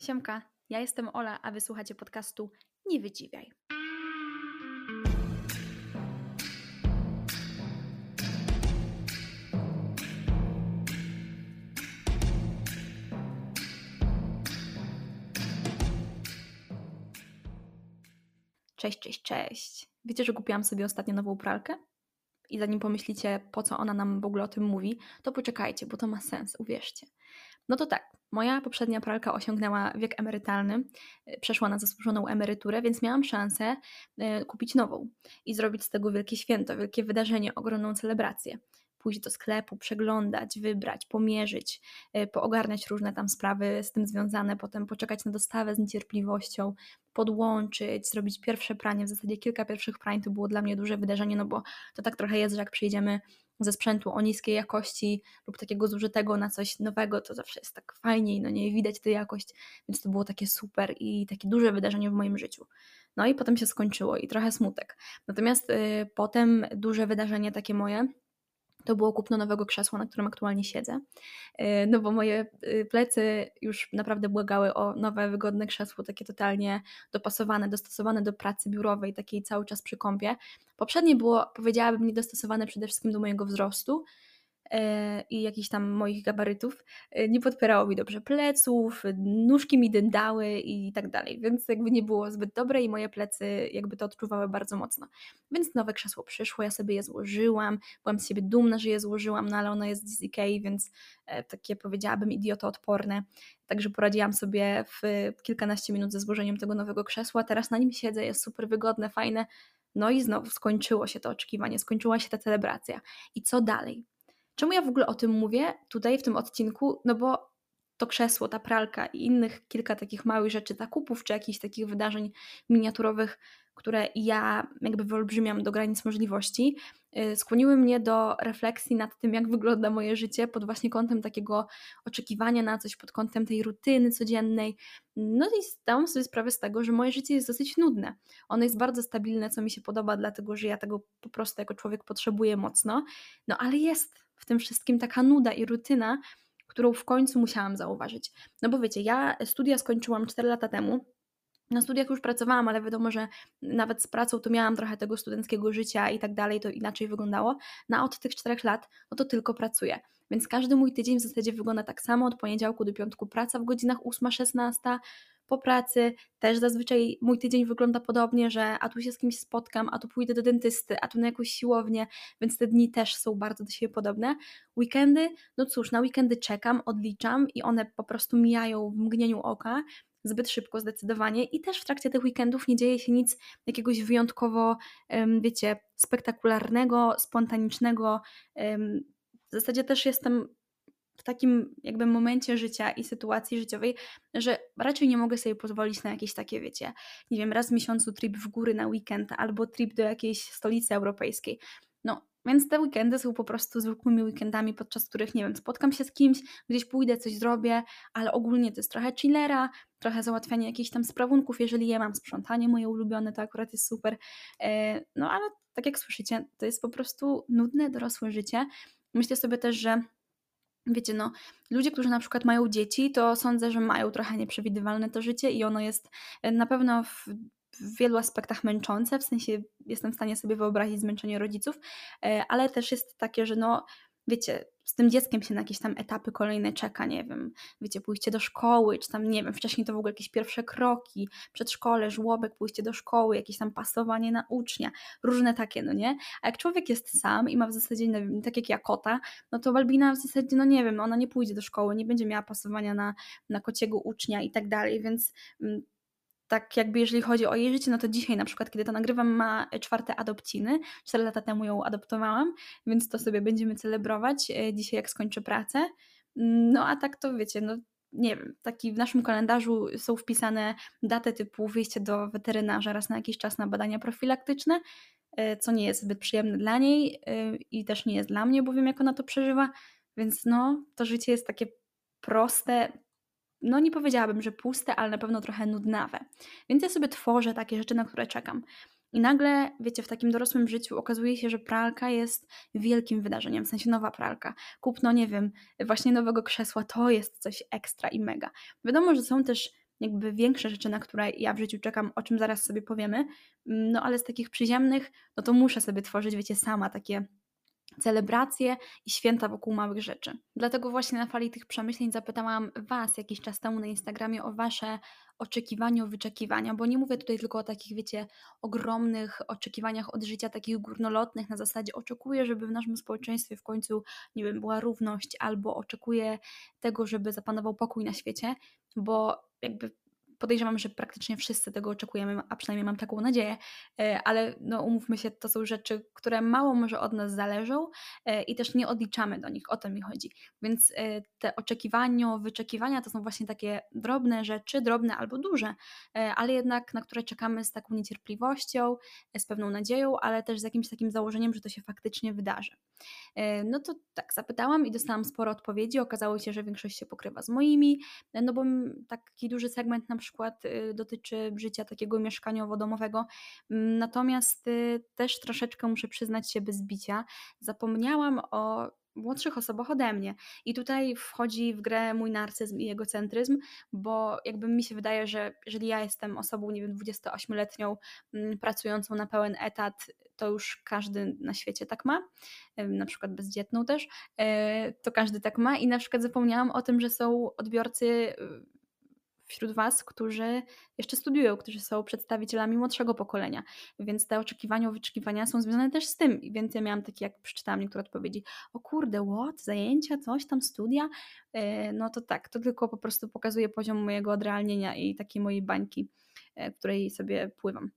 Siemka, ja jestem Ola, a wysłuchacie podcastu Nie Wydziwiaj. Cześć, cześć, cześć. Wiecie, że kupiłam sobie ostatnio nową pralkę? I zanim pomyślicie, po co ona nam w ogóle o tym mówi, to poczekajcie, bo to ma sens, uwierzcie. No to tak, moja poprzednia pralka osiągnęła wiek emerytalny, y, przeszła na zasłużoną emeryturę, więc miałam szansę y, kupić nową i zrobić z tego wielkie święto, wielkie wydarzenie, ogromną celebrację. Pójść do sklepu, przeglądać, wybrać, pomierzyć, y, poogarniać różne tam sprawy z tym związane, potem poczekać na dostawę z niecierpliwością, podłączyć, zrobić pierwsze pranie, w zasadzie kilka pierwszych prań to było dla mnie duże wydarzenie, no bo to tak trochę jest, że jak przyjedziemy ze sprzętu o niskiej jakości lub takiego zużytego na coś nowego, to zawsze jest tak fajniej, no nie widać tę jakość, więc to było takie super i takie duże wydarzenie w moim życiu. No i potem się skończyło i trochę smutek. Natomiast y, potem duże wydarzenie takie moje, to było kupno nowego krzesła, na którym aktualnie siedzę. E, no bo moje y, plecy już naprawdę błagały o nowe, wygodne krzesło, takie totalnie dopasowane, dostosowane do pracy biurowej, takiej cały czas przy kąpie. Poprzednie było, powiedziałabym, niedostosowane przede wszystkim do mojego wzrostu, i jakichś tam moich gabarytów, e, nie podpierało mi dobrze pleców, nóżki mi dędały i tak dalej, więc jakby nie było zbyt dobre i moje plecy jakby to odczuwały bardzo mocno. Więc nowe krzesło przyszło, ja sobie je złożyłam, byłam z siebie dumna, że je złożyłam, no ale ono jest z Ikei, więc e, takie powiedziałabym idiotoodporne, także poradziłam sobie w kilkanaście minut ze złożeniem tego nowego krzesła, teraz na nim siedzę, jest super wygodne, fajne, no i znowu skończyło się to oczekiwanie, skończyła się ta celebracja. I co dalej? Czemu ja w ogóle o tym mówię tutaj w tym odcinku? No bo to krzesło, ta pralka i innych kilka takich małych rzeczy, zakupów czy jakichś takich wydarzeń miniaturowych, które ja jakby wyolbrzymiam do granic możliwości, y, skłoniły mnie do refleksji nad tym, jak wygląda moje życie pod właśnie kątem takiego oczekiwania na coś, pod kątem tej rutyny codziennej. No i zdałam sobie sprawę z tego, że moje życie jest dosyć nudne. Ono jest bardzo stabilne, co mi się podoba, dlatego że ja tego po prostu jako człowiek potrzebuję mocno, no ale jest w tym wszystkim taka nuda i rutyna, którą w końcu musiałam zauważyć. No bo wiecie, ja studia skończyłam 4 lata temu. Na studiach już pracowałam, ale wiadomo, że nawet z pracą to miałam trochę tego studenckiego życia i tak dalej, to inaczej wyglądało. Na no od tych czterech lat, no to tylko pracuję. Więc każdy mój tydzień w zasadzie wygląda tak samo, od poniedziałku do piątku praca w godzinach 8-16, po pracy też zazwyczaj mój tydzień wygląda podobnie, że a tu się z kimś spotkam, a tu pójdę do dentysty, a tu na jakąś siłownię, więc te dni też są bardzo do siebie podobne. Weekendy, no cóż, na weekendy czekam, odliczam i one po prostu mijają w mgnieniu oka, zbyt szybko zdecydowanie i też w trakcie tych weekendów nie dzieje się nic jakiegoś wyjątkowo, wiecie, spektakularnego, spontanicznego. W zasadzie też jestem w takim jakby momencie życia i sytuacji życiowej, że raczej nie mogę sobie pozwolić na jakieś takie, wiecie, nie wiem, raz w miesiącu trip w góry na weekend albo trip do jakiejś stolicy europejskiej. No, więc te weekendy są po prostu zwykłymi weekendami, podczas których, nie wiem, spotkam się z kimś, gdzieś pójdę, coś zrobię, ale ogólnie to jest trochę chillera, trochę załatwianie jakichś tam sprawunków, jeżeli je mam, sprzątanie moje ulubione, to akurat jest super. E, no ale tak jak słyszycie, to jest po prostu nudne, dorosłe życie. Myślę sobie też, że wiecie, no, ludzie, którzy na przykład mają dzieci, to sądzę, że mają trochę nieprzewidywalne to życie i ono jest e, na pewno w, w wielu aspektach męczące, w sensie jestem w stanie sobie wyobrazić zmęczenie rodziców, e, ale też jest takie, że no, wiecie, z tym dzieckiem się na jakieś tam etapy kolejne czeka, nie wiem, wiecie, pójście do szkoły, czy tam, nie wiem, wcześniej to w ogóle jakieś pierwsze kroki, przedszkole, żłobek, pójście do szkoły, jakieś tam pasowanie na ucznia, różne takie, no nie? A jak człowiek jest sam i ma w zasadzie, wiem, tak jak ja kota, no to Balbina w zasadzie, no nie wiem, ona nie pójdzie do szkoły, nie będzie miała pasowania na, na kociego ucznia i tak dalej, więc mm, tak jakby jeżeli chodzi o jej życie, no to dzisiaj na przykład, kiedy to nagrywam, ma czwarte adopciny. Cztery lata temu ją adoptowałam, więc to sobie będziemy celebrować e, dzisiaj, jak skończę pracę. No a tak to wiecie, no nie wiem, taki w naszym kalendarzu są wpisane daty typu wyjście do weterynarza raz na jakiś czas na badania profilaktyczne, e, co nie jest zbyt przyjemne dla niej e, i też nie jest dla mnie, bo wiem, jak ona to przeżywa. Więc no, to życie jest takie proste, no nie powiedziałabym, że puste, ale na pewno trochę nudnawe. Więc ja sobie tworzę takie rzeczy, na które czekam. I nagle, wiecie, w takim dorosłym życiu okazuje się, że pralka jest wielkim wydarzeniem, w sensie nowa pralka. Kupno, nie wiem, właśnie nowego krzesła to jest coś ekstra i mega. Wiadomo, że są też jakby większe rzeczy, na które ja w życiu czekam, o czym zaraz sobie powiemy. No ale z takich przyziemnych, no to muszę sobie tworzyć, wiecie, sama takie celebracje i święta wokół małych rzeczy. Dlatego właśnie na fali tych przemyśleń zapytałam Was jakiś czas temu na Instagramie o Wasze oczekiwania, wyczekiwania, bo nie mówię tutaj tylko o takich, wiecie, ogromnych oczekiwaniach od życia, takich górnolotnych, na zasadzie oczekuję, żeby w naszym społeczeństwie w końcu, nie wiem, była równość, albo oczekuję tego, żeby zapanował pokój na świecie, bo jakby podejrzewam, że praktycznie wszyscy tego oczekujemy, a przynajmniej mam taką nadzieję, e, ale no umówmy się, to są rzeczy, które mało może od nas zależą e, i też nie odliczamy do nich, o to mi chodzi. Więc e, te oczekiwania, wyczekiwania to są właśnie takie drobne rzeczy, drobne albo duże, ale jednak na które czekamy z taką niecierpliwością, z pewną nadzieją, ale też z jakimś takim założeniem, że to się faktycznie wydarzy. No to tak, zapytałam i dostałam sporo odpowiedzi. Okazało się, że większość się pokrywa z moimi, no bo taki duży segment na przykład y, dotyczy życia takiego mieszkaniowo-domowego. Mm, natomiast y, też troszeczkę muszę przyznać się bez bicia. Zapomniałam o młodszych osobach ode mnie. I tutaj wchodzi w grę mój narcyzm i egocentryzm, bo jakby mi się wydaje, że jeżeli ja jestem osobą, nie wiem, 28-letnią, mm, pracującą na pełen etat, to już każdy na świecie tak ma, na przykład bezdzietną też, e, to każdy tak ma i na przykład zapomniałam o tym, że są odbiorcy y, wśród Was, którzy jeszcze studiują, którzy są przedstawicielami młodszego pokolenia, więc te oczekiwania, wyczekiwania są związane też z tym. Więc ja miałam takie, jak przeczytałam niektóre odpowiedzi, o kurde, what, zajęcia, coś tam, studia, e, no to tak, to tylko po prostu pokazuje poziom mojego odrealnienia i takiej mojej bańki, e, w której sobie pływam.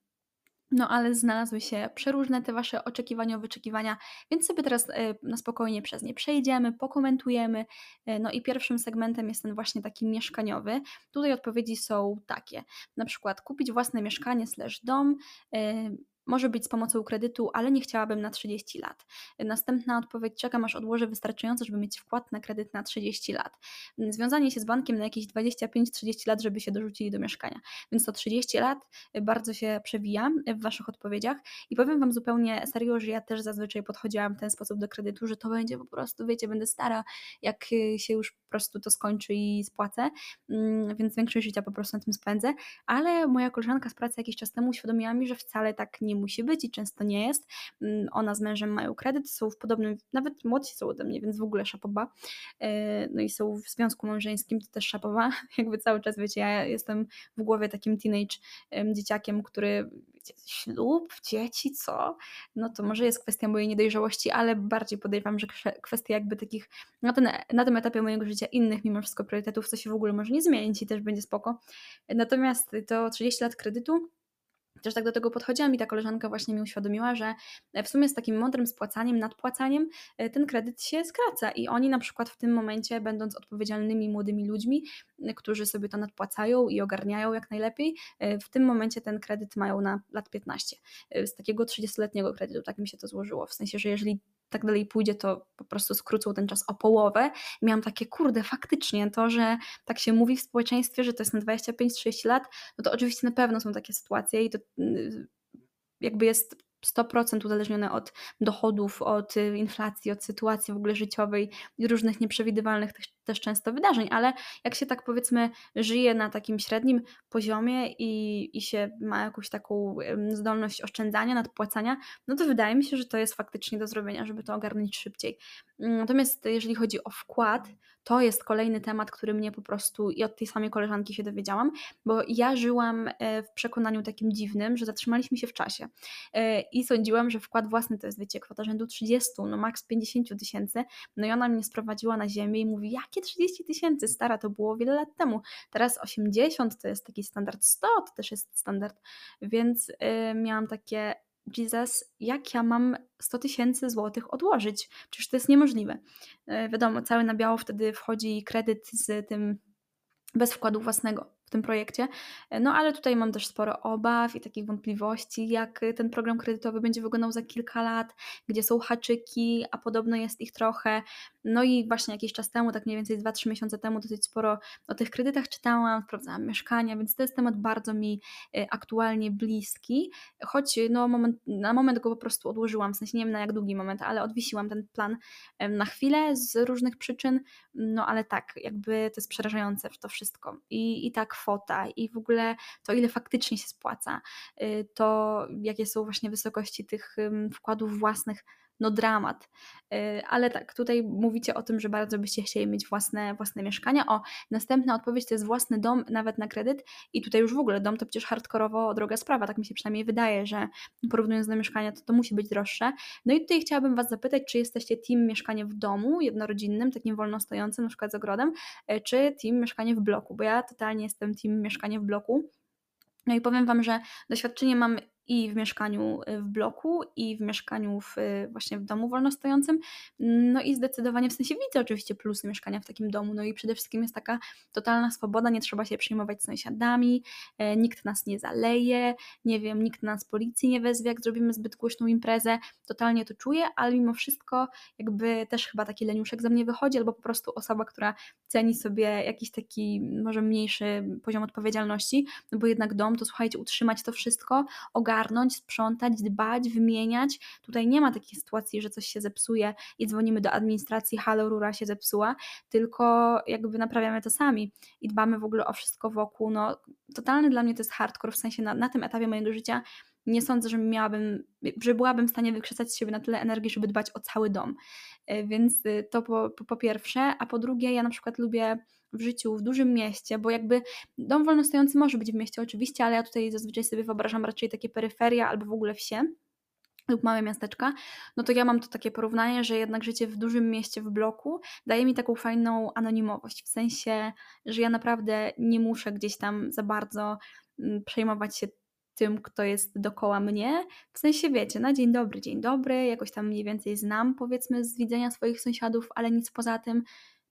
No ale znalazły się przeróżne te Wasze oczekiwania, wyczekiwania, więc sobie teraz e, na spokojnie przez nie przejdziemy, pokomentujemy. E, no i pierwszym segmentem jest ten właśnie taki mieszkaniowy. Tutaj odpowiedzi są takie, na przykład kupić własne mieszkanie slash dom, e, może być z pomocą kredytu, ale nie chciałabym na 30 lat. Następna odpowiedź: czekam aż odłożę wystarczająco, żeby mieć wkład na kredyt na 30 lat. Związanie się z bankiem na jakieś 25-30 lat, żeby się dorzucili do mieszkania. Więc to 30 lat bardzo się przewija w Waszych odpowiedziach i powiem Wam zupełnie serio, że ja też zazwyczaj podchodziłam w ten sposób do kredytu, że to będzie po prostu, wiecie, będę stara, jak się już po prostu to skończy i spłacę, mm, więc większość życia po prostu na tym spędzę, ale moja koleżanka z pracy jakiś czas temu uświadomiła mi, że wcale tak nie nie musi być i często nie jest. Mm, ona z mężem mają kredyt, są w podobnym, nawet młodsi są ode mnie, więc w ogóle szapoba. E, no i są w związku małżeńskim, to też szapoba. Jakby cały czas, wiecie, ja jestem w głowie takim teenage dzieciakiem, który ślub, dzieci, co? No to może jest kwestia mojej niedojrzałości, ale bardziej podejrzewam, że kwestia jakby takich na, ten, na tym etapie mojego życia innych mimo wszystko priorytetów, co się w ogóle może nie zmienić i też będzie spoko. Natomiast to 30 lat kredytu też tak do tego podchodziłam i ta koleżanka właśnie mi uświadomiła, że w sumie z takim mądrym spłacaniem, nadpłacaniem e, ten kredyt się skraca i oni na przykład w tym momencie, będąc odpowiedzialnymi młodymi ludźmi, e, którzy sobie to nadpłacają i ogarniają jak najlepiej, e, w tym momencie ten kredyt mają na lat 15. Z takiego 30-letniego kredytu tak mi się to złożyło. W sensie, że jeżeli tak dalej pójdzie, to po prostu skrócą ten czas o połowę. I miałam takie, kurde, faktycznie to, że tak się mówi w społeczeństwie, że to jest na 25-30 lat, no to oczywiście na pewno są takie sytuacje i to y, jakby jest 100% uzależnione od dochodów, od y, inflacji, od sytuacji w ogóle życiowej i różnych nieprzewidywalnych też, też często wydarzeń, ale jak się tak powiedzmy żyje na takim średnim poziomie i, i się ma jakąś taką zdolność oszczędzania, nadpłacania, no to wydaje mi się, że to jest faktycznie do zrobienia, żeby to ogarnąć szybciej. Natomiast jeżeli chodzi o wkład, to jest kolejny temat, który mnie po prostu i od tej samej koleżanki się dowiedziałam, bo ja żyłam e, w przekonaniu takim dziwnym, że zatrzymaliśmy się w czasie e, i sądziłam, że wkład własny to jest, wiecie, kwota rzędu 30, no maks 50 tysięcy, no i ona mnie sprowadziła na ziemię i mówi, jakie 30 tysięcy, stara, to było wiele lat temu, teraz 80 to jest taki standard, 100 to też jest standard, więc yy, miałam takie, Jesus, jak ja mam 100 tysięcy złotych odłożyć? Przecież to jest niemożliwe. Yy, wiadomo, cały na biało wtedy wchodzi kredyt z tym bez wkładu własnego tym projekcie. No ale tutaj mam też sporo obaw i takich wątpliwości, jak ten program kredytowy będzie wyglądał za kilka lat, gdzie są haczyki, a podobno jest ich trochę. No i właśnie jakiś czas temu, tak mniej więcej 2-3 miesiące temu, dosyć sporo o tych kredytach czytałam, sprawdzałam mieszkania, więc to jest temat bardzo mi y, aktualnie bliski, choć no, moment, na moment go po prostu odłożyłam, w sensie nie wiem na jak długi moment, ale odwisiłam ten plan na chwilę z różnych przyczyn, no ale tak, jakby to jest przerażające to wszystko. I, i tak kwota i w ogóle to, ile faktycznie się spłaca, y, to jakie są właśnie wysokości tych wkładów własnych, no dramat. Y, ale tak, tutaj mówicie o tym, że bardzo byście chcieli mieć własne, własne mieszkania. O, następna odpowiedź to jest własny dom, nawet na kredyt. I tutaj już w ogóle dom to przecież hardkorowo droga sprawa, tak mi się przynajmniej wydaje, że porównując do mieszkania, to to musi być droższe. No i tutaj chciałabym Was zapytać, czy jesteście team mieszkanie w domu jednorodzinnym, takim wolno stojącym, na przykład z ogrodem, y, czy team mieszkanie w bloku, bo ja totalnie jestem team mieszkanie w bloku. No i powiem Wam, że doświadczenie mam i w mieszkaniu y, w bloku, i w mieszkaniu w, y, właśnie w domu wolnostojącym. No i zdecydowanie w sensie widzę oczywiście plusy mieszkania w takim domu. No i przede wszystkim jest taka totalna swoboda, nie trzeba się przejmować sąsiadami, e, nikt nas nie zaleje, nie wiem, nikt nas policji nie wezwie, jak zrobimy zbyt głośną imprezę. Totalnie to czuję, ale mimo wszystko jakby też chyba taki leniuszek ze mnie wychodzi, albo po prostu osoba, która ceni sobie jakiś taki może mniejszy poziom odpowiedzialności, no bo jednak dom to słuchajcie, utrzymać to wszystko, ogarnąć ogarnąć, sprzątać, dbać, wymieniać. Tutaj nie ma takiej sytuacji, że coś się zepsuje i dzwonimy do administracji, halo, rura się zepsuła, tylko jakby naprawiamy to sami i dbamy w ogóle o wszystko wokół. No, totalny dla mnie to jest hardcore, w sensie na, na tym etapie mojego życia nie sądzę, że miałabym, że byłabym w stanie wykrzesać z siebie na tyle energii, żeby dbać o cały dom. E, więc y, to po, po, po, pierwsze, a po drugie, ja na przykład lubię w życiu w dużym mieście, bo jakby dom wolnostojący może być w mieście oczywiście, ale ja tutaj zazwyczaj sobie wyobrażam raczej takie peryferia albo w ogóle wsie lub małe miasteczka, no to ja mam to takie porównanie, że jednak życie w dużym mieście, w bloku daje mi taką fajną anonimowość, w sensie, że ja naprawdę nie muszę gdzieś tam za bardzo mm, przejmować się tym, kto jest dokoła mnie. W sensie, wiecie, na dzień dobry, dzień dobry, jakoś tam mniej więcej znam, powiedzmy, z widzenia swoich sąsiadów, ale nic poza tym.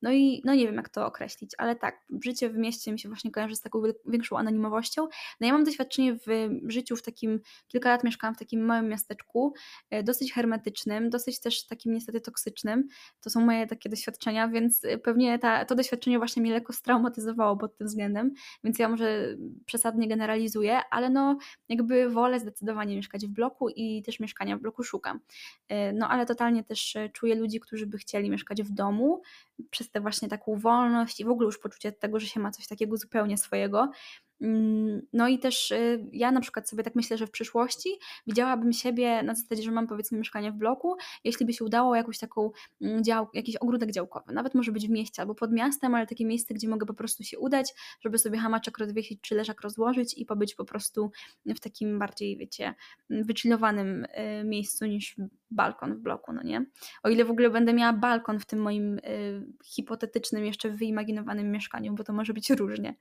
No i no nie wiem, jak to określić, ale tak, życie w mieście mi się właśnie kojarzy z taką większą anonimowością. No ja mam doświadczenie w życiu w takim, kilka lat mieszkałam w takim małym miasteczku, e, dosyć hermetycznym, dosyć też takim niestety toksycznym. To są moje takie doświadczenia, więc e, pewnie ta, to doświadczenie właśnie mnie lekko straumatyzowało pod tym względem, więc ja może przesadnie generalizuję, ale no jakby wolę zdecydowanie mieszkać w bloku i też mieszkania w bloku szukam. E, no ale totalnie też czuję ludzi, którzy by chcieli mieszkać w domu, przez tę właśnie taką wolność i w ogóle już poczucie tego, że się ma coś takiego zupełnie swojego. Mm, no i też y, ja na przykład sobie tak myślę, że w przyszłości widziałabym siebie na zasadzie, że mam powiedzmy mieszkanie w bloku, jeśli by się udało jakąś taką mm, dział, jakiś ogródek działkowy, nawet może być w mieście albo pod miastem, ale takie miejsce, gdzie mogę po prostu się udać, żeby sobie hamaczek rozwiesić czy leżak rozłożyć i pobyć po prostu w takim bardziej, wiecie, wychillowanym y, miejscu niż balkon w bloku, no nie? O ile w ogóle będę miała balkon w tym moim y, hipotetycznym, jeszcze wyimaginowanym mieszkaniu, bo to może być różnie.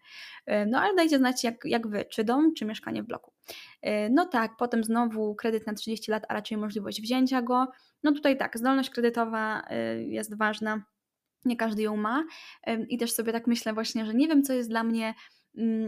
no ale dajcie znać, jak, jak wy, czy dom, czy mieszkanie w bloku. E, no tak, potem znowu kredyt na 30 lat, a raczej możliwość wzięcia go. No tutaj tak, zdolność kredytowa e, jest ważna, nie każdy ją ma. E, I też sobie tak myślę właśnie, że nie wiem, co jest dla mnie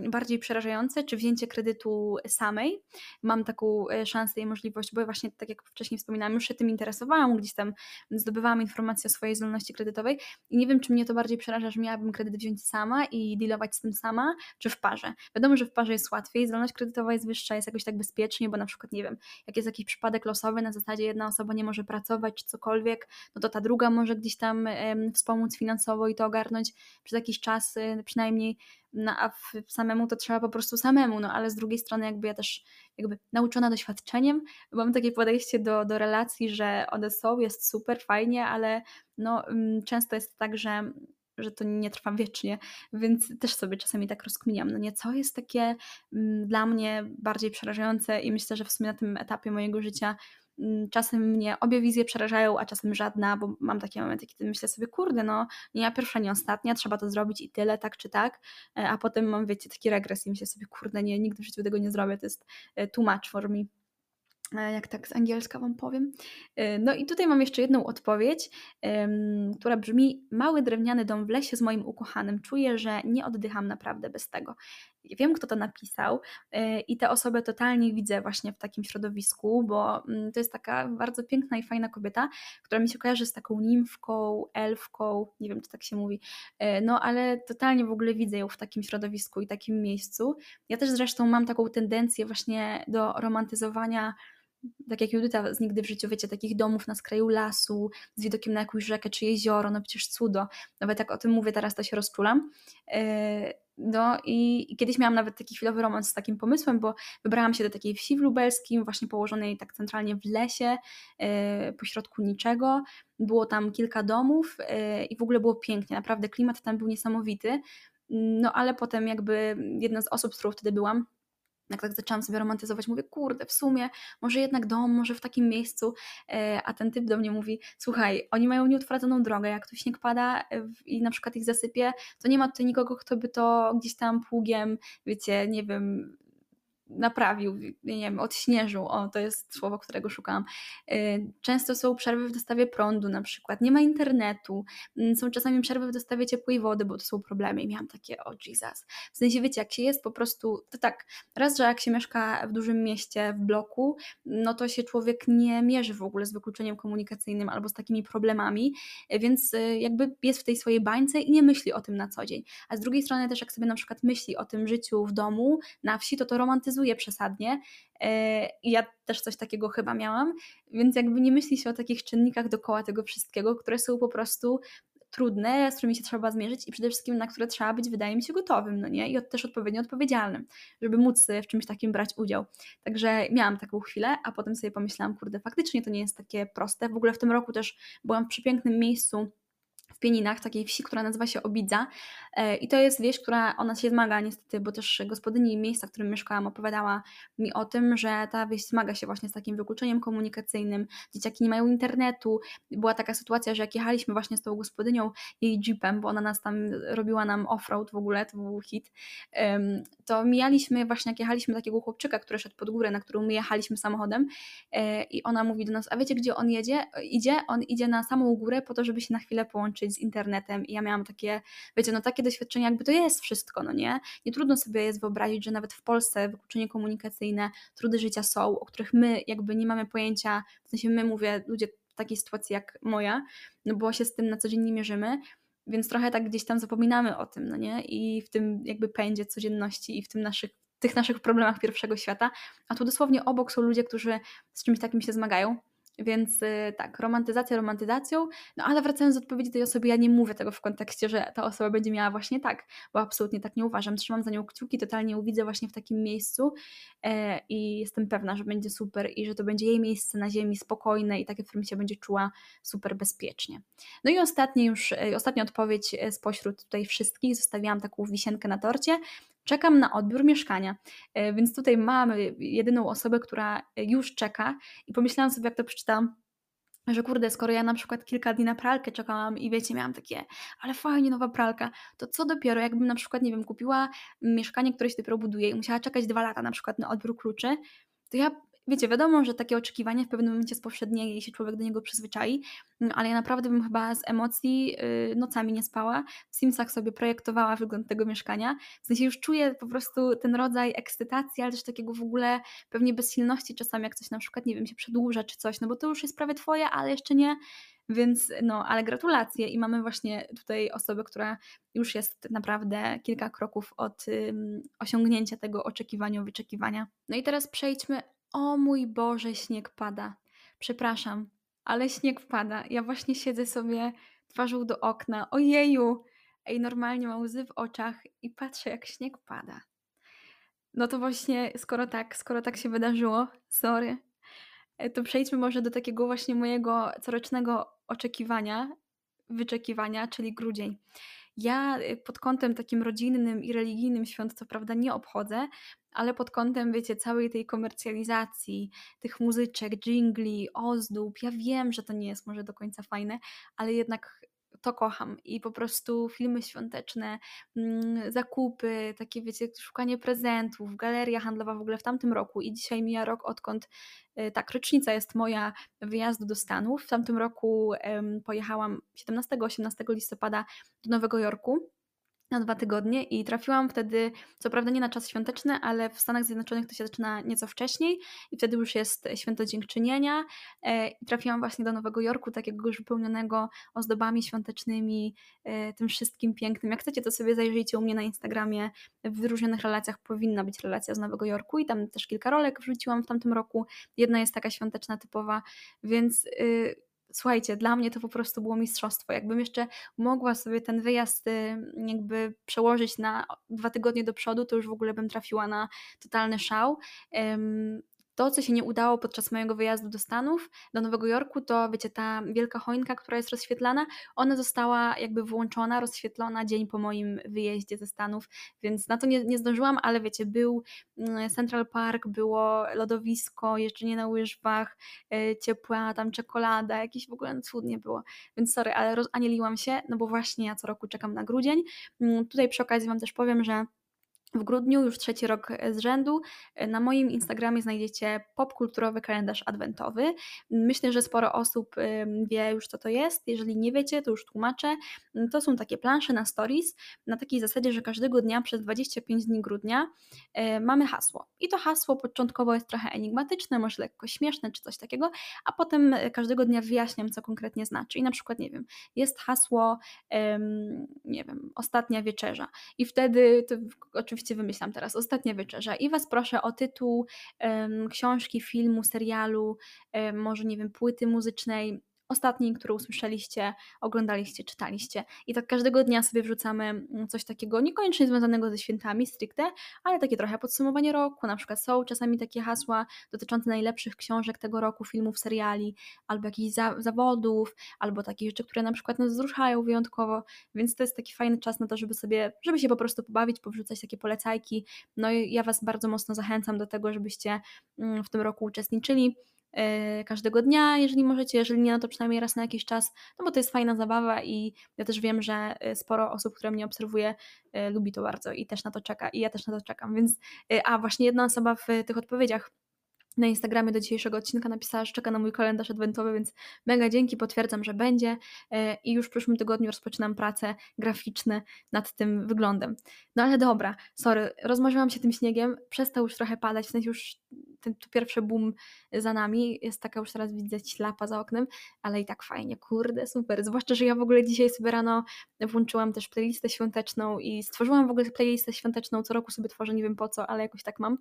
bardziej przerażające, czy wzięcie kredytu samej. Mam taką e, szansę i możliwość, bo właśnie tak jak wcześniej wspominałam, już się tym interesowałam, gdzieś tam zdobywałam informacje o swojej zdolności kredytowej i nie wiem, czy mnie to bardziej przeraża, że miałabym kredyt wziąć sama i dealować z tym sama, czy w parze. Wiadomo, że w parze jest łatwiej, zdolność kredytowa jest wyższa, jest jakoś tak bezpiecznie, bo na przykład, nie wiem, jak jest jakiś przypadek losowy, na zasadzie jedna osoba nie może pracować, czy cokolwiek, no to ta druga może gdzieś tam wspomóc finansowo i to ogarnąć przez jakiś czas y, przynajmniej no a w, samemu to trzeba po prostu samemu, no ale z drugiej strony jakby ja też jakby nauczona doświadczeniem, mam takie podejście do, do relacji, że one są, jest super, fajnie, ale no mm, często jest tak, że że to nie trwa wiecznie, więc też sobie czasami tak rozkminiam, no nie, co jest takie mm, dla mnie bardziej przerażające i myślę, że w sumie na tym etapie mojego życia czasem mnie obie wizje przerażają, a czasem żadna, bo mam takie momenty, kiedy myślę sobie, kurde, no nie ja pierwsza, nie ostatnia, trzeba to zrobić i tyle, tak czy tak, e, a potem mam, wiecie, taki regres i myślę sobie, kurde, nie, nigdy w życiu tego nie zrobię, to jest e, too much for me. E, jak tak z angielska Wam powiem. No i tutaj mam jeszcze jedną odpowiedź, która brzmi: Mały drewniany dom w lesie z moim ukochanym. Czuję, że nie oddycham naprawdę bez tego. Wiem, kto to napisał e, i tę osobę totalnie widzę właśnie w takim środowisku, bo mm, to jest taka bardzo piękna i fajna kobieta, która mi się kojarzy z taką nimfką, elfką, nie wiem, czy tak się mówi, no ale totalnie w ogóle widzę ją w takim środowisku i takim miejscu. Ja też zresztą mam taką tendencję właśnie do romantyzowania tak jak Judyta z Nigdy w życiu, wiecie, takich domów na skraju lasu, z widokiem na jakąś rzekę czy jezioro, no przecież cudo. Nawet jak o tym mówię teraz, to się rozczulam. E, No i, kiedyś miałam nawet taki chwilowy romans z takim pomysłem, bo wybrałam się do takiej wsi w Lubelskim, właśnie położonej tak centralnie w lesie, yy, pośrodku niczego. Było tam kilka domów yy, i w ogóle było pięknie, naprawdę klimat tam był niesamowity. No ale potem jakby jedna z osób, z którą wtedy byłam, jak tak zaczęłam sobie romantyzować, mówię, kurde, w sumie, może jednak dom, może w takim miejscu, e, a ten typ do mnie mówi, słuchaj, oni mają nieutwardzoną drogę, jak tu śnieg pada e, i na przykład ich zasypie, to nie ma tutaj nikogo, kto by to gdzieś tam pługiem, wiecie, nie wiem, naprawił, nie wiem, odśnieżył, o to jest słowo, którego szukałam. Y, często są przerwy w dostawie prądu na przykład, nie ma internetu, mm, są czasami przerwy w dostawie ciepłej wody, bo to są problemy i miałam takie, o Jesus. W sensie wiecie, jak się jest po prostu, to tak, raz, że jak się mieszka w dużym mieście, w bloku, no to się człowiek nie mierzy w ogóle z wykluczeniem komunikacyjnym albo z takimi problemami, więc y, jakby jest w tej swojej bańce i nie myśli o tym na co dzień. A z drugiej strony też jak sobie na przykład myśli o tym życiu w domu, na wsi, to to romantyzuje przesadnie. E, ja też coś takiego chyba miałam, więc jakby nie myśli się o takich czynnikach dookoła tego wszystkiego, które są po prostu trudne, z którymi się trzeba zmierzyć i przede wszystkim na które trzeba być, wydaje mi się, gotowym, no nie? I też odpowiednio odpowiedzialnym, żeby móc w czymś takim brać udział. Także miałam taką chwilę, a potem sobie pomyślałam, kurde, faktycznie to nie jest takie proste. W ogóle w tym roku też byłam w przepięknym miejscu Pieninach, takiej wsi, która nazywa się Obidza. E, I to jest wieś, która ona się zmaga niestety, bo też gospodyni miejsca, w którym mieszkałam, opowiadała mi o tym, że ta wieś zmaga się właśnie z takim wykluczeniem komunikacyjnym. Dzieciaki nie mają internetu. Była taka sytuacja, że jak jechaliśmy właśnie z tą gospodynią jej jeepem, bo ona nas tam robiła nam offroad w ogóle, to był hit, to mijaliśmy właśnie, jak jechaliśmy takiego chłopczyka, który szedł pod górę, na którą my jechaliśmy samochodem e, i ona mówi do nas, a wiecie gdzie on jedzie? Idzie? On idzie na samą górę po to, żeby się na chwilę połączyć z internetem i ja miałam takie, wiecie, no takie doświadczenia, jakby to jest wszystko, no nie? Nie trudno sobie jest wyobrazić, że nawet w Polsce wykluczenie komunikacyjne, trudy życia są, o których my jakby nie mamy pojęcia, w sensie my mówię, ludzie w takiej sytuacji jak moja, no bo się z tym na co dzień nie mierzymy, więc trochę tak gdzieś tam zapominamy o tym, no nie? I w tym jakby pędzie codzienności i w tym naszych tych naszych problemach pierwszego świata, a tu dosłownie obok są ludzie, którzy z czymś takim się zmagają więc y, tak, romantyzacja romantyzacją, no ale wracając do odpowiedzi tej osoby, ja nie mówię tego w kontekście, że ta osoba będzie miała właśnie tak, bo absolutnie tak nie uważam. Trzymam za nią kciuki, totalnie ją widzę właśnie w takim miejscu e, i jestem pewna, że będzie super i że to będzie jej miejsce na ziemi spokojne i takie, w którym się będzie czuła super bezpiecznie. No i ostatnia już, e, ostatnia odpowiedź e, spośród tutaj wszystkich, zostawiłam taką wisienkę na torcie, czekam na odbiór mieszkania. E, więc tutaj mamy jedyną osobę, która już czeka i pomyślałam sobie, jak to przeczytam, że kurde, skoro ja na przykład kilka dni na pralkę czekałam i wiecie, miałam takie, ale fajnie, nowa pralka, to co dopiero, jakbym na przykład, nie wiem, kupiła mieszkanie, które się dopiero buduje i musiała czekać dwa lata na przykład na odbiór kluczy, to ja wiecie, wiadomo, że takie oczekiwanie w pewnym momencie spowszednieje i się człowiek do niego przyzwyczai, mm, ale ja naprawdę bym chyba z emocji yy, nocami nie spała. W Simsach sobie projektowała wygląd tego mieszkania. W sensie już czuję po prostu ten rodzaj ekscytacji, ale też takiego w ogóle pewnie bezsilności czasami, jak coś na przykład, nie wiem, się przedłuża czy coś, no bo to już jest prawie twoje, ale jeszcze nie. Więc no, ale gratulacje i mamy właśnie tutaj osobę, która już jest naprawdę kilka kroków od osiągnięcia tego oczekiwania, wyczekiwania. No i teraz przejdźmy o mój Boże, śnieg pada. Przepraszam, ale śnieg pada. Ja właśnie siedzę sobie twarzą do okna. Ojeju! Ej, normalnie mam łzy w oczach i patrzę, jak śnieg pada. No to właśnie, skoro tak, skoro tak się wydarzyło, sorry, e, to przejdźmy może do takiego właśnie mojego corocznego oczekiwania, wyczekiwania, czyli grudzień. Ja y, pod kątem takim rodzinnym i religijnym świąt co prawda nie obchodzę, ale pod kątem, wiecie, całej tej komercjalizacji, tych muzyczek, dżingli, ozdób, ja wiem, że to nie jest może do końca fajne, ale jednak to kocham i po prostu filmy świąteczne, mm, zakupy, takie wiecie, szukanie prezentów, galeria handlowa w ogóle w tamtym roku i dzisiaj mija rok odkąd y, tak, rocznica jest moja wyjazdu do Stanów. W tamtym roku pojechałam 17-18 listopada do Nowego Jorku na dwa tygodnie i trafiłam wtedy, co prawda nie na czas świąteczny, ale w Stanach Zjednoczonych to się zaczyna nieco wcześniej i wtedy już jest święto dziękczynienia e, i trafiłam właśnie do Nowego Jorku, takiego już wypełnionego ozdobami świątecznymi, e, tym wszystkim pięknym. Jak chcecie, to sobie zajrzyjcie u mnie na Instagramie, w wyróżnionych relacjach powinna być relacja z Nowego Jorku i tam też kilka rolek wrzuciłam w tamtym roku. Jedna jest taka świąteczna, typowa, więc... Y, słuchajcie, dla mnie to po prostu było mistrzostwo. Jakbym jeszcze mogła sobie ten wyjazd y, jakby przełożyć na dwa tygodnie do przodu, to już w ogóle bym trafiła na totalny szał. To, co się nie udało podczas mojego wyjazdu do Stanów, do Nowego Jorku, to wiecie, ta wielka choinka, która jest rozświetlana, ona została jakby włączona, rozświetlona dzień po moim wyjeździe ze Stanów, więc na to nie, nie zdążyłam, ale wiecie, był mm, Central Park, było lodowisko, jeżdżenie na łyżwach, yy, ciepła tam czekolada, jakieś w ogóle cudnie było, więc sorry, ale rozanieliłam się, no bo właśnie ja co roku czekam na grudzień. Yy, tutaj przy okazji Wam też powiem, że w grudniu, już trzeci rok z rzędu, na moim Instagramie znajdziecie popkulturowy kalendarz adwentowy. Myślę, że sporo osób wie już, co to jest. Jeżeli nie wiecie, to już tłumaczę. To są takie plansze na stories, na takiej zasadzie, że każdego dnia przez 25 dni grudnia e, mamy hasło. I to hasło początkowo jest trochę enigmatyczne, może lekko śmieszne czy coś takiego, a potem każdego dnia wyjaśniam, co konkretnie znaczy. I na przykład, nie wiem, jest hasło, nie wiem, ostatnia wieczerza. I wtedy, to oczywiście oczywiście wymyślam teraz, Ostatnia Wieczerza i Was proszę o tytuł książki, filmu, serialu, może nie wiem, płyty muzycznej, ostatniej, którą usłyszeliście, oglądaliście, czytaliście. I tak każdego dnia sobie wrzucamy mm, coś takiego, niekoniecznie związanego ze świętami stricte, ale takie trochę podsumowanie roku. Na przykład są czasami takie hasła dotyczące najlepszych książek tego roku, filmów, seriali, albo jakichś za zawodów, albo takich rzeczy, które na przykład nas wzruszają wyjątkowo. Więc to jest taki fajny czas na to, żeby sobie, żeby się po prostu pobawić, powrzucać takie polecajki. No i ja Was bardzo mocno zachęcam do tego, żebyście mm, w tym roku uczestniczyli. E, każdego dnia, jeżeli możecie, jeżeli nie, no to przynajmniej raz na jakiś czas, no bo to jest fajna zabawa i ja też wiem, że e, sporo osób, które mnie obserwuje, e, lubi to bardzo i też na to czeka i ja też na to czekam, więc a właśnie jedna osoba w tych odpowiedziach na Instagramie do dzisiejszego odcinka napisała, że czeka na mój kalendarz adwentowy, więc mega dzięki, potwierdzam, że będzie i już w przyszłym tygodniu rozpoczynam pracę graficzne nad tym wyglądem. No ale dobra, sorry, rozmarzyłam się tym śniegiem, przestał już trochę padać, w sensie już ten tu pierwszy boom za nami, jest taka już teraz widzę ślapa za oknem, ale i tak fajnie, kurde, super. Zwłaszcza, że ja w ogóle dzisiaj sobie rano włączyłam też playlistę świąteczną i stworzyłam w ogóle playlistę świąteczną, co roku sobie tworzę, nie wiem po co, ale jakoś tak mam.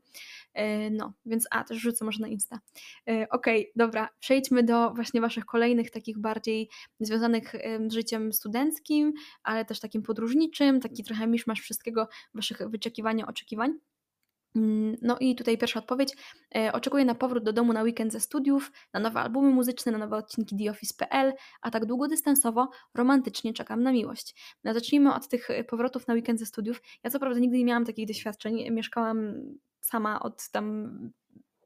E, no, więc a, też rzucę może na Insta. E, okej, okay, dobra, przejdźmy do właśnie Waszych kolejnych takich bardziej związanych z życiem studenckim, ale też takim podróżniczym, taki trochę miszmasz wszystkiego, Waszych wyczekiwań, oczekiwań. Mm, no i tutaj pierwsza odpowiedź. E, oczekuję na powrót do domu na weekend ze studiów, na nowe albumy muzyczne, na nowe odcinki TheOffice.pl, a tak długodystansowo, romantycznie czekam na miłość. No, zacznijmy od tych e, powrotów na weekend ze studiów. Ja co prawda nigdy nie miałam takich doświadczeń. Mieszkałam sama od tam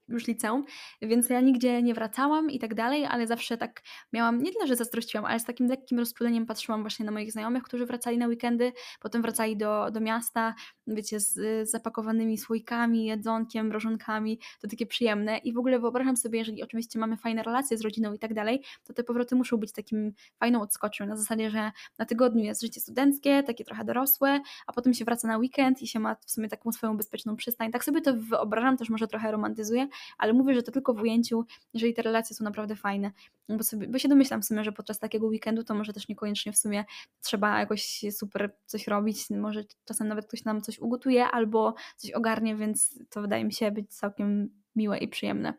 już liceum, więc ja nigdzie nie wracałam i tak dalej, ale zawsze tak miałam, nie tyle, że zazdrościłam, ale z takim lekkim rozczuleniem patrzyłam właśnie na moich znajomych, którzy wracali na weekendy, potem wracali do, do miasta, wiecie, z, z zapakowanymi słoikami, jedzonkiem, mrożonkami, to takie przyjemne i w ogóle wyobrażam sobie, jeżeli oczywiście mamy fajne relacje z rodziną i tak dalej, to te powroty muszą być takim fajną odskocznią, na zasadzie, że na tygodniu jest życie studenckie, takie trochę dorosłe, a potem się wraca na weekend i się ma w sumie taką swoją bezpieczną przystań. Tak sobie to wyobrażam, też może trochę romantyzuję, ale mówię, że to tylko w ujęciu, jeżeli te relacje są naprawdę fajne. Bo, sobie, bo się domyślam w sumie, że podczas takiego weekendu to może też niekoniecznie w sumie trzeba jakoś super coś robić, może czasem nawet ktoś nam coś ugotuje albo coś ogarnie, więc to wydaje mi się być całkiem miłe i przyjemne.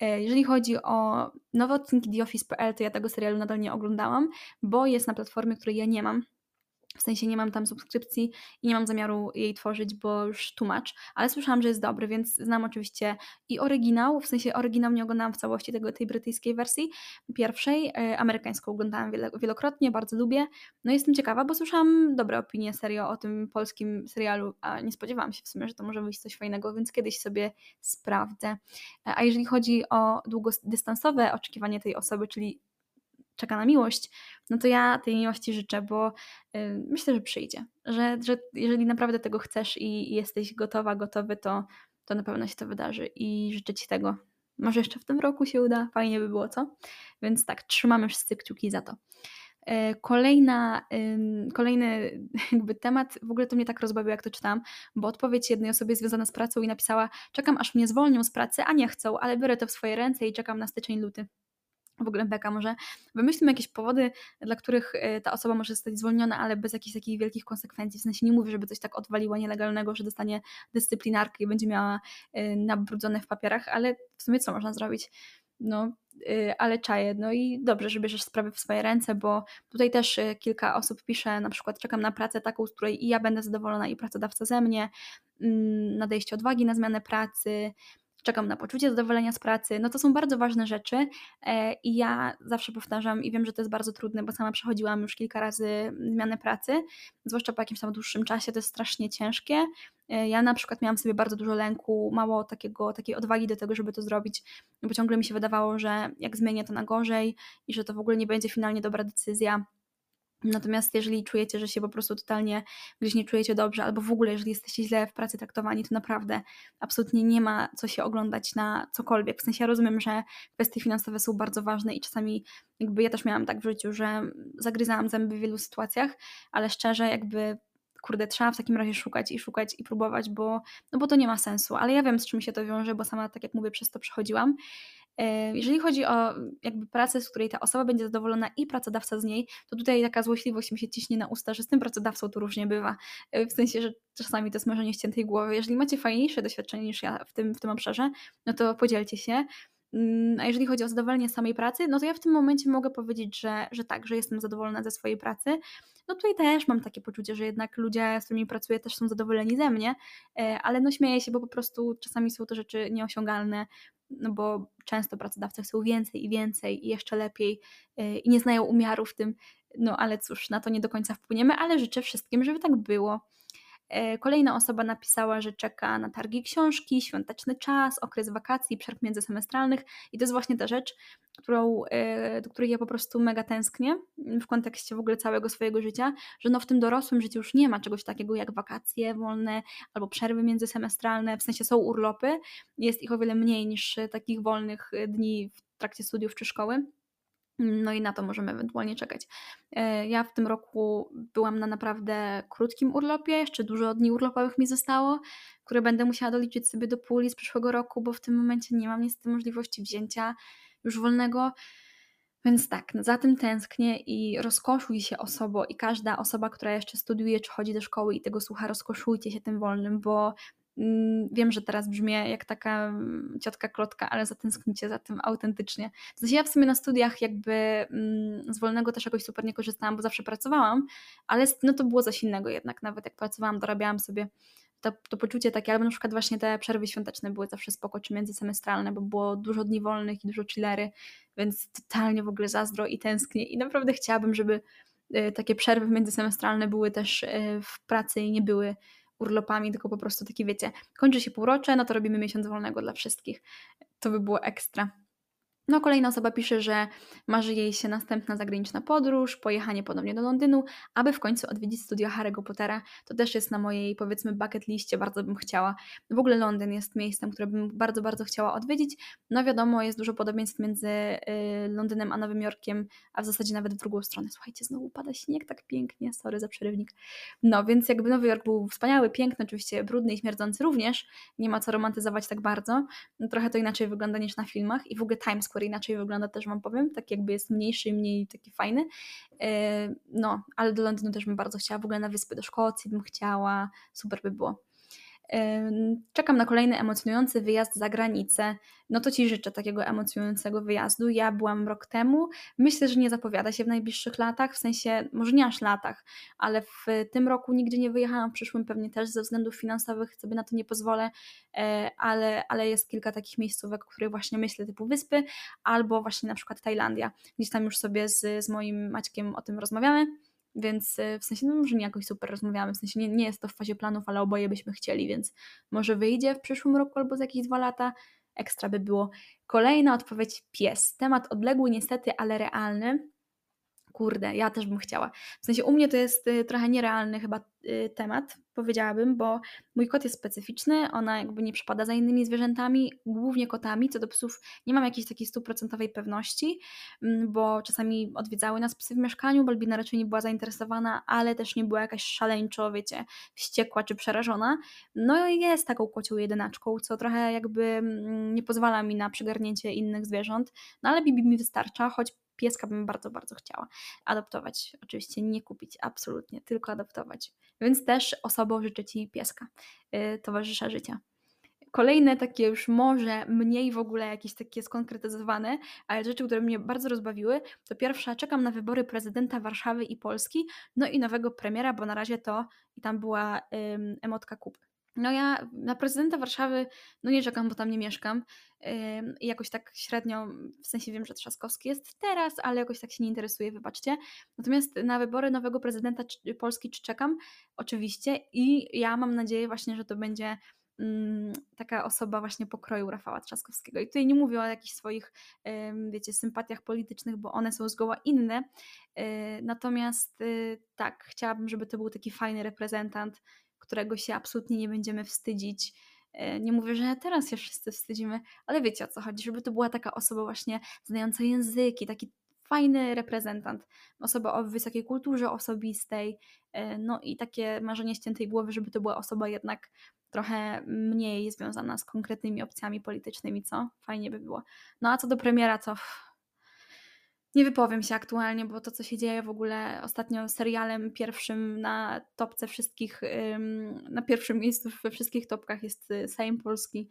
E, jeżeli chodzi o nowe odcinki The Office.pl, to ja tego serialu nadal nie oglądałam, bo jest na platformie, której ja nie mam, w sensie nie mam tam subskrypcji i nie mam zamiaru jej tworzyć, bo już tłumacz, ale słyszałam, że jest dobry, więc znam oczywiście i oryginał, w sensie oryginał nie oglądałam w całości tego, tej brytyjskiej wersji pierwszej, e, amerykańską oglądałam wielokrotnie, bardzo lubię. No jestem ciekawa, bo słyszałam dobre opinie serio o tym polskim serialu, a nie spodziewałam się w sumie, że to może wyjść coś fajnego, więc kiedyś sobie sprawdzę. E, a jeżeli chodzi o długodystansowe oczekiwanie tej osoby, czyli czeka na miłość, no to ja tej miłości życzę, bo y, myślę, że przyjdzie. Że, że jeżeli naprawdę tego chcesz i jesteś gotowa, gotowy, to, to na pewno się to wydarzy i życzę Ci tego. Może jeszcze w tym roku się uda, fajnie by było, co? Więc tak, trzymamy wszyscy kciuki za to. E, kolejna, kolejny jakby temat, w ogóle to mnie tak rozbawiło, jak to czytam, bo odpowiedź jednej osobie związana z pracą i napisała: Czekam, aż mnie zwolnią z pracy, a nie chcą, ale biorę to w swoje ręce i czekam na styczeń, luty w ogóle beka, może wymyślmy jakieś powody, dla których e, ta osoba może zostać zwolniona, ale bez jakichś takich wielkich konsekwencji. W sensie nie mówię, żeby coś tak odwaliła nielegalnego, że dostanie dyscyplinarkę i będzie miała e, nabrudzone w papierach, ale w sumie co można zrobić? No, y, ale czaję. No i dobrze, że bierzesz sprawy w swoje ręce, bo tutaj też y, kilka osób pisze, na przykład czekam na pracę taką, z której i ja będę zadowolona i pracodawca ze mnie, mm, nadejście odwagi na zmianę pracy, czekam na poczucie zadowolenia z pracy. No to są bardzo ważne rzeczy e, i ja zawsze powtarzam i wiem, że to jest bardzo trudne, bo sama przechodziłam już kilka razy zmianę pracy, zwłaszcza po jakimś tam dłuższym czasie, to jest strasznie ciężkie. E, ja na przykład miałam sobie bardzo dużo lęku, mało takiego, takiej odwagi do tego, żeby to zrobić, bo ciągle mi się wydawało, że jak zmienię to na gorzej i że to w ogóle nie będzie finalnie dobra decyzja Natomiast jeżeli czujecie, że się po prostu totalnie gdzieś nie czujecie dobrze, albo w ogóle jeżeli jesteście źle w pracy traktowani, to naprawdę absolutnie nie ma co się oglądać na cokolwiek. W sensie ja rozumiem, że kwestie finansowe są bardzo ważne i czasami jakby ja też miałam tak w życiu, że zagryzałam zęby w wielu sytuacjach, ale szczerze jakby kurde, trzeba w takim razie szukać i szukać i próbować, bo, no bo to nie ma sensu. Ale ja wiem, z czym się to wiąże, bo sama, tak jak mówię, przez to przechodziłam. Jeżeli chodzi o jakby pracę, z której ta osoba będzie zadowolona i pracodawca z niej, to tutaj taka złośliwość mi się ciśnie na usta, że z tym pracodawcą to różnie bywa. W sensie, że czasami to jest marzenie ściętej głowy. Jeżeli macie fajniejsze doświadczenie niż ja w tym, w tym obszarze, no to podzielcie się. Mm, a jeżeli chodzi o zadowolenie z samej pracy, no to ja w tym momencie mogę powiedzieć, że, że tak, że jestem zadowolona ze swojej pracy. No tutaj też mam takie poczucie, że jednak ludzie, z którymi pracuję, też są zadowoleni ze mnie, e, ale no śmieję się, bo po prostu czasami są to rzeczy nieosiągalne, no bo często pracodawcy chcą więcej i więcej i jeszcze lepiej e, i nie znają umiaru w tym, no ale cóż, na to nie do końca wpłyniemy, ale życzę wszystkim, żeby tak było. E, kolejna osoba napisała, że czeka na targi książki, świąteczny czas, okres wakacji, przerw międzysemestralnych i to jest właśnie ta rzecz, którą, e, do której ja po prostu mega tęsknię w kontekście w ogóle całego swojego życia, że no w tym dorosłym życiu już nie ma czegoś takiego jak wakacje wolne albo przerwy międzysemestralne, w sensie są urlopy, jest ich o wiele mniej niż takich wolnych dni w trakcie studiów czy szkoły. No i na to możemy ewentualnie czekać. E, ja w tym roku byłam na naprawdę krótkim urlopie, jeszcze dużo dni urlopowych mi zostało, które będę musiała doliczyć sobie do puli z przyszłego roku, bo w tym momencie nie mam niestety możliwości wzięcia już wolnego. Więc tak, za tym tęsknię i rozkoszuj się osobą i każda osoba, która jeszcze studiuje czy chodzi do szkoły i tego słucha, rozkoszujcie się tym wolnym, bo wiem, że teraz brzmię jak taka mm, ciotka klotka, ale zatęsknicie za tym autentycznie. W sensie ja w sumie na studiach jakby mm, z wolnego też jakoś super nie korzystałam, bo zawsze pracowałam, ale no to było coś innego jednak. Nawet jak pracowałam, dorabiałam sobie to, to poczucie takie, albo na przykład właśnie te przerwy świąteczne były zawsze spoko, czy międzysemestralne, bo było dużo dni wolnych i dużo chillery, więc totalnie w ogóle zazdro i tęsknię i naprawdę chciałabym, żeby y, takie przerwy międzysemestralne były też y, w pracy i nie były urlopami, tylko po prostu takie wiecie, kończy się półrocze, no to robimy miesiąc wolnego dla wszystkich. To by było ekstra. No, kolejna osoba pisze, że marzy jej się następna zagraniczna podróż, pojechanie ponownie do Londynu, aby w końcu odwiedzić studia Harry'ego Pottera. To też jest na mojej, powiedzmy, bucket liście, bardzo bym chciała. W ogóle Londyn jest miejscem, które bym bardzo, bardzo chciała odwiedzić. No wiadomo, jest dużo podobieństw między y, Londynem a Nowym Jorkiem, a w zasadzie nawet w drugą stronę. Słuchajcie, znowu pada śnieg tak pięknie, sorry za przerywnik. No, więc jakby Nowy Jork był wspaniały, piękny, oczywiście brudny i śmierdzący również, nie ma co romantyzować tak bardzo. No, trochę to inaczej wygląda niż na filmach i w ogóle Times Square inaczej wygląda, też Wam powiem, tak jakby jest mniejszy i mniej taki fajny. E, no, ale do Londynu też bym bardzo chciała, w ogóle na wyspy do Szkocji bym chciała, super by było. Czekam na kolejny emocjonujący wyjazd za granicę. No to Ci życzę takiego emocjonującego wyjazdu. Ja byłam rok temu. Myślę, że nie zapowiada się w najbliższych latach, w sensie może nie aż latach, ale w tym roku nigdzie nie wyjechałam, w przyszłym pewnie też ze względów finansowych sobie na to nie pozwolę, e, ale, ale jest kilka takich miejscówek, o których właśnie myślę, typu wyspy, albo właśnie na przykład Tajlandia. Gdzieś tam już sobie z, z moim Maćkiem o tym rozmawiamy. Więc e, w sensie, no może nie jakoś super rozmawiamy, w sensie nie, nie jest to w fazie planów, ale oboje byśmy chcieli, więc może wyjdzie w przyszłym roku albo za jakieś dwa lata. Ekstra by było. Kolejna odpowiedź pies. Temat odległy niestety, ale realny kurde, ja też bym chciała. W sensie u mnie to jest y, trochę nierealny chyba y, temat, powiedziałabym, bo mój kot jest specyficzny, ona jakby nie przypada za innymi zwierzętami, głównie kotami, co do psów nie mam jakiejś takiej stuprocentowej pewności, mm, bo czasami odwiedzały nas psy w mieszkaniu, Balbina raczej nie była zainteresowana, ale też nie była jakaś szaleńczo, wiecie, wściekła czy przerażona. No i jest taką kocią jedynaczką, co trochę jakby mm, nie pozwala mi na przygarnięcie innych zwierząt, no ale Bibi mi wystarcza, choć pieska bym bardzo, bardzo chciała adoptować. Oczywiście nie kupić, absolutnie, tylko adoptować. Więc też osobą życzę Ci pieska, yy, towarzysza życia. kolejne takie już może mniej w ogóle jakieś takie skonkretyzowane, ale rzeczy, które mnie bardzo rozbawiły, to pierwsza, czekam na wybory prezydenta Warszawy i Polski, no i nowego premiera, bo na razie to i tam była emotka kupy. No ja na prezydenta Warszawy, no nie czekam, bo tam nie mieszkam. I jakoś tak średnio, w sensie wiem, że Trzaskowski jest teraz, ale jakoś tak się nie interesuje, wybaczcie. Natomiast na wybory nowego prezydenta Polski czekam? Oczywiście i ja mam nadzieję właśnie, że to będzie mm, taka osoba właśnie pokroju Rafała Trzaskowskiego. I tutaj nie mówię o jakichś swoich, wiecie, sympatiach politycznych, bo one są zgoła inne. E, natomiast y, tak, chciałabym, żeby to był taki fajny reprezentant, którego się absolutnie nie będziemy wstydzić. E, nie mówię, że teraz się wszyscy wstydzimy, ale wiecie o co chodzi, żeby to była taka osoba właśnie znająca języki, taki fajny reprezentant, osoba o wysokiej kulturze osobistej, e, no i takie marzenie ściętej głowy, żeby to była osoba jednak trochę mniej związana z konkretnymi opcjami politycznymi, co fajnie by było. No a co do premiera, to nie wypowiem się aktualnie, bo to, co się dzieje w ogóle ostatnio serialem pierwszym na topce wszystkich, na pierwszym miejscu we wszystkich topkach jest y, Sejm Polski.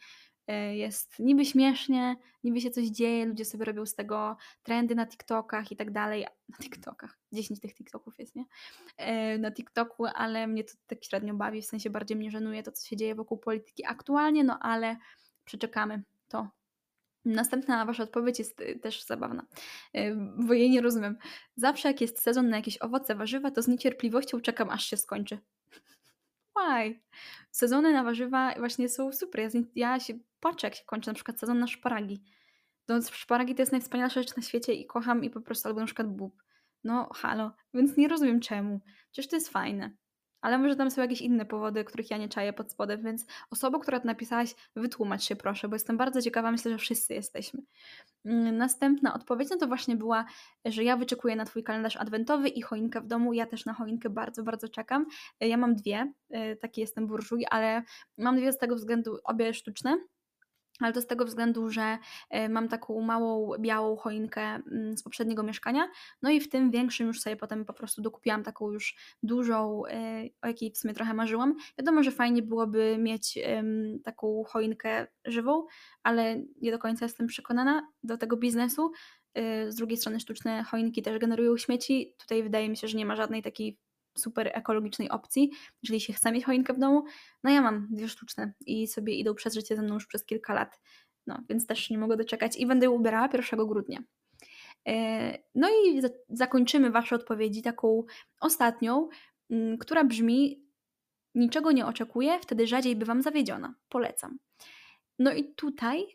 Y, jest niby śmiesznie, niby się coś dzieje, ludzie sobie robią z tego trendy na TikTokach i tak dalej. Na TikTokach, 10 tych TikToków jest, nie? Y, na TikToku, ale mnie to tak średnio bawi, w sensie bardziej mnie żenuje to, co się dzieje wokół polityki aktualnie, no ale przeczekamy to Następna Wasza odpowiedź jest y, też zabawna, y, bo jej nie rozumiem. Zawsze jak jest sezon na jakieś owoce, warzywa, to z niecierpliwością czekam, aż się skończy. Why? Sezony na warzywa właśnie są super. Ja, ja się patrzę, jak się kończy na przykład sezon na szparagi. No, szparagi to jest najwspanialsza rzecz na świecie i kocham i po prostu, albo na przykład bób. No halo, więc nie rozumiem czemu. Przecież to jest fajne ale może tam są jakieś inne powody, których ja nie czaję pod spodem, więc osoba, która to napisałaś, wytłumacz się proszę, bo jestem bardzo ciekawa, myślę, że wszyscy jesteśmy. Mm, następna odpowiedź, no to właśnie była, że ja wyczekuję na Twój kalendarz adwentowy i choinkę w domu, ja też na choinkę bardzo, bardzo czekam. Ja mam dwie, y, taki jestem burżuj, ale mam dwie z tego względu, obie sztuczne, ale to z tego względu, że e, mam taką małą białą choinkę mm, z poprzedniego mieszkania, no i w tym większym już sobie potem po prostu dokupiłam taką już dużą, e, o jakiej w sumie trochę marzyłam. Wiadomo, że fajnie byłoby mieć taką choinkę żywą, ale nie do końca jestem przekonana do tego biznesu. E, z drugiej strony sztuczne choinki też generują śmieci. Tutaj wydaje mi się, że nie ma żadnej takiej super ekologicznej opcji, jeżeli się chce mieć choinkę w domu. No ja mam dwie sztuczne i sobie idą przez życie ze mną już przez kilka lat. No, więc też nie mogę doczekać i będę ją ubierała 1 grudnia. E, no i zakończymy Wasze odpowiedzi taką ostatnią, mm, która brzmi: Niczego nie oczekuję, wtedy rzadziej bywam zawiedziona. Polecam. No i tutaj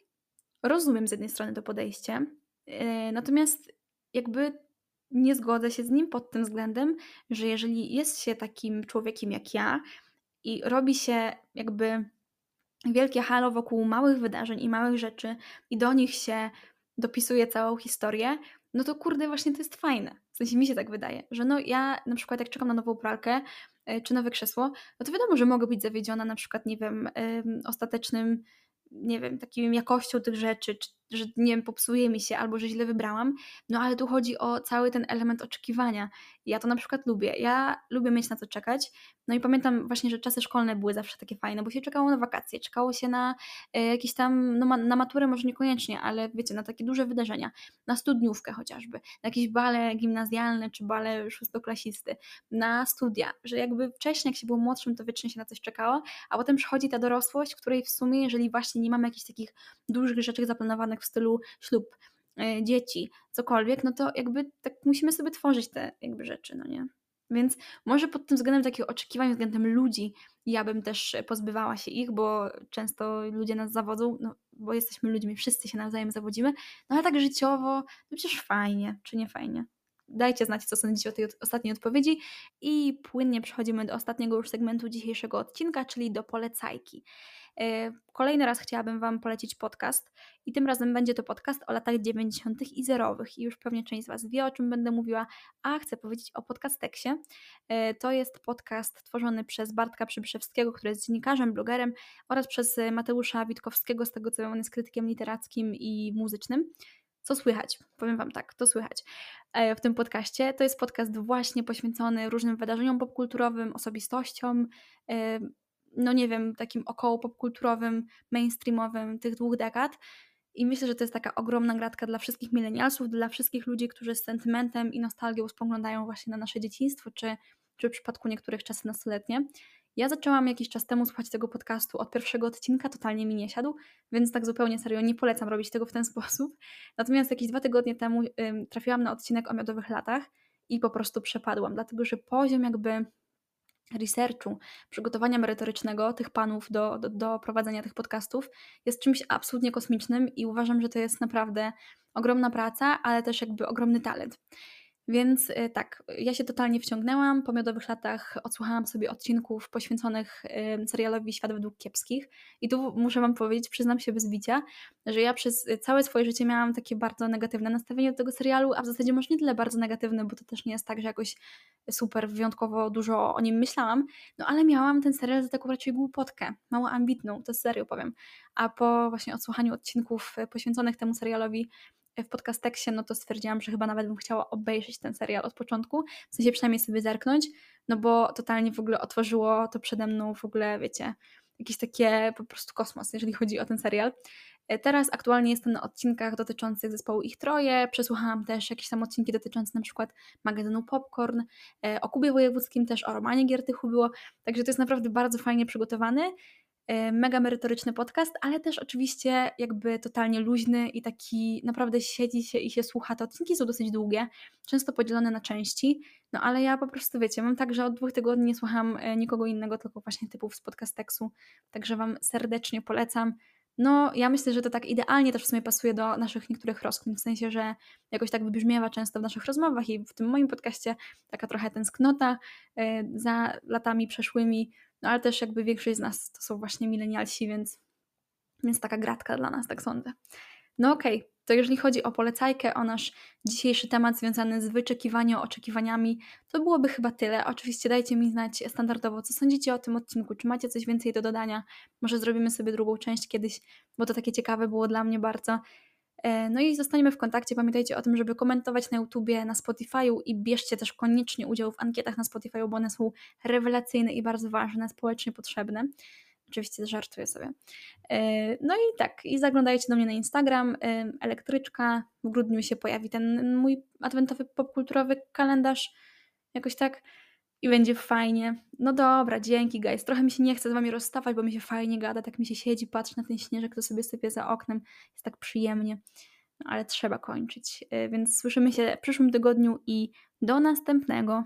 rozumiem z jednej strony to podejście, e, natomiast jakby nie zgodzę się z nim pod tym względem, że jeżeli jest się takim człowiekiem jak ja i robi się jakby wielkie halo wokół małych wydarzeń i małych rzeczy i do nich się dopisuje całą historię, no to kurde, właśnie to jest fajne. W sensie mi się tak wydaje, że no ja na przykład jak czekam na nową pralkę e, czy nowe krzesło, no to wiadomo, że mogę być zawiedziona na przykład, nie wiem, ostatecznym nie wiem, taką jakością tych rzeczy, czy, że nie wiem, popsuje mi się albo że źle wybrałam, no ale tu chodzi o cały ten element oczekiwania. Ja to na przykład lubię. Ja lubię mieć na co czekać. No i pamiętam właśnie, że czasy szkolne były zawsze takie fajne, bo się czekało na wakacje, czekało się na e, jakieś tam, no na maturę może niekoniecznie, ale wiecie, na takie duże wydarzenia, na studniówkę chociażby, na jakieś bale gimnazjalne czy bale szóstoklasisty, na studia, że jakby wcześniej jak się było młodszym, to wiecznie się na coś czekało, a potem przychodzi ta dorosłość, w której w sumie, jeżeli właśnie nie mamy jakichś takich dużych rzeczy zaplanowanych w stylu ślub, e, dzieci, cokolwiek, no to jakby tak musimy sobie tworzyć te jakby rzeczy, no nie? Więc może pod tym względem takich oczekiwań względem ludzi ja bym też pozbywała się ich, bo często ludzie nas zawodzą, no bo jesteśmy ludźmi, wszyscy się nawzajem zawodzimy, no ale tak życiowo, no przecież fajnie, czy nie fajnie. Dajcie znać, co sądzicie o tej ostatniej odpowiedzi i płynnie przechodzimy do ostatniego już segmentu dzisiejszego odcinka, czyli do polecajki. E, kolejny raz chciałabym Wam polecić podcast i tym razem będzie to podcast o latach 90. i zerowych. I już pewnie część z Was wie, o czym będę mówiła, a chcę powiedzieć o podcasteksie. E, to jest podcast tworzony przez Bartka Przybyszewskiego, który jest dziennikarzem, blogerem oraz przez Mateusza Witkowskiego, z tego co wiem, on jest krytykiem literackim i muzycznym. Co słychać? Powiem Wam tak, to słychać e, w tym podcaście. To jest podcast właśnie poświęcony różnym wydarzeniom popkulturowym, osobistościom, no nie wiem, takim około popkulturowym, mainstreamowym tych dwóch dekad. I myślę, że to jest taka ogromna gratka dla wszystkich milenialsów, dla wszystkich ludzi, którzy z sentymentem i nostalgią spoglądają właśnie na nasze dzieciństwo, czy, czy w przypadku niektórych czasy nastoletnie. Ja zaczęłam jakiś czas temu słuchać tego podcastu od pierwszego odcinka, totalnie mi nie siadł, więc tak zupełnie serio nie polecam robić tego w ten sposób. Natomiast jakieś dwa tygodnie temu ym, trafiłam na odcinek o miodowych latach i po prostu przepadłam, dlatego że poziom jakby researchu, przygotowania merytorycznego tych panów do, do, do prowadzenia tych podcastów jest czymś absolutnie kosmicznym i uważam, że to jest naprawdę ogromna praca, ale też jakby ogromny talent. Więc y, tak, ja się totalnie wciągnęłam. Po miodowych latach odsłuchałam sobie odcinków poświęconych serialowi Świat według kiepskich. I tu muszę Wam powiedzieć, przyznam się bez bicia, że ja przez całe swoje życie miałam takie bardzo negatywne nastawienie do tego serialu, a w zasadzie może nie tyle bardzo negatywne, bo to też nie jest tak, że jakoś super wyjątkowo dużo o nim myślałam, no ale miałam ten serial za taką raczej głupotkę, mało ambitną, to serio powiem. A po właśnie odsłuchaniu odcinków poświęconych temu serialowi w podcasteksie, no to stwierdziłam, że chyba nawet bym chciała obejrzeć ten serial od początku, w sensie przynajmniej sobie zerknąć, no bo totalnie w ogóle otworzyło to przede mną w ogóle, wiecie, jakiś takie po prostu kosmos, jeżeli chodzi o ten serial. E, teraz aktualnie jestem na odcinkach dotyczących zespołu Ich Troje, przesłuchałam też jakieś tam odcinki dotyczące na przykład magazynu Popcorn, e, o Kubie Wojewódzkim też, o Romanie Giertychu było, także to jest naprawdę bardzo fajnie przygotowany. E, mega merytoryczny podcast, ale też oczywiście jakby totalnie luźny i taki naprawdę siedzi się i się słucha. Te odcinki są dosyć długie, często podzielone na części, no ale ja po prostu wiecie, mam tak, że od dwóch tygodni nie słucham e, nikogo innego, tylko właśnie typów z podcasteksu, także Wam serdecznie polecam. No, ja myślę, że to tak idealnie też w sumie pasuje do naszych niektórych rozkmin, w sensie, że jakoś tak wybrzmiewa często w naszych rozmowach i w tym moim podcaście taka trochę tęsknota e, za latami przeszłymi, no ale też jakby większość z nas to są właśnie milenialsi, więc, więc taka gratka dla nas, tak sądzę. No okej, okay. to jeżeli chodzi o polecajkę, o nasz dzisiejszy temat związany z wyczekiwaniem, oczekiwaniami, to byłoby chyba tyle. Oczywiście dajcie mi znać standardowo, co sądzicie o tym odcinku, czy macie coś więcej do dodania. Może zrobimy sobie drugą część kiedyś, bo to takie ciekawe było dla mnie bardzo. E, no i zostaniemy w kontakcie. Pamiętajcie o tym, żeby komentować na YouTubie, na Spotify'u i bierzcie też koniecznie udział w ankietach na Spotify'u, bo one są rewelacyjne i bardzo ważne, społecznie potrzebne. Oczywiście żartuję sobie. E, no i tak, i zaglądajcie do mnie na Instagram, e, elektryczka. W grudniu się pojawi ten mój adwentowy popkulturowy kalendarz. Jakoś tak i będzie fajnie. No dobra, dzięki guys. Trochę mi się nie chce z wami rozstawać, bo mi się fajnie gada, tak mi się siedzi, patrzy na ten śnieżek, to sobie sypie za oknem. Jest tak przyjemnie. No, ale trzeba kończyć. Y, więc słyszymy się w przyszłym tygodniu i do następnego.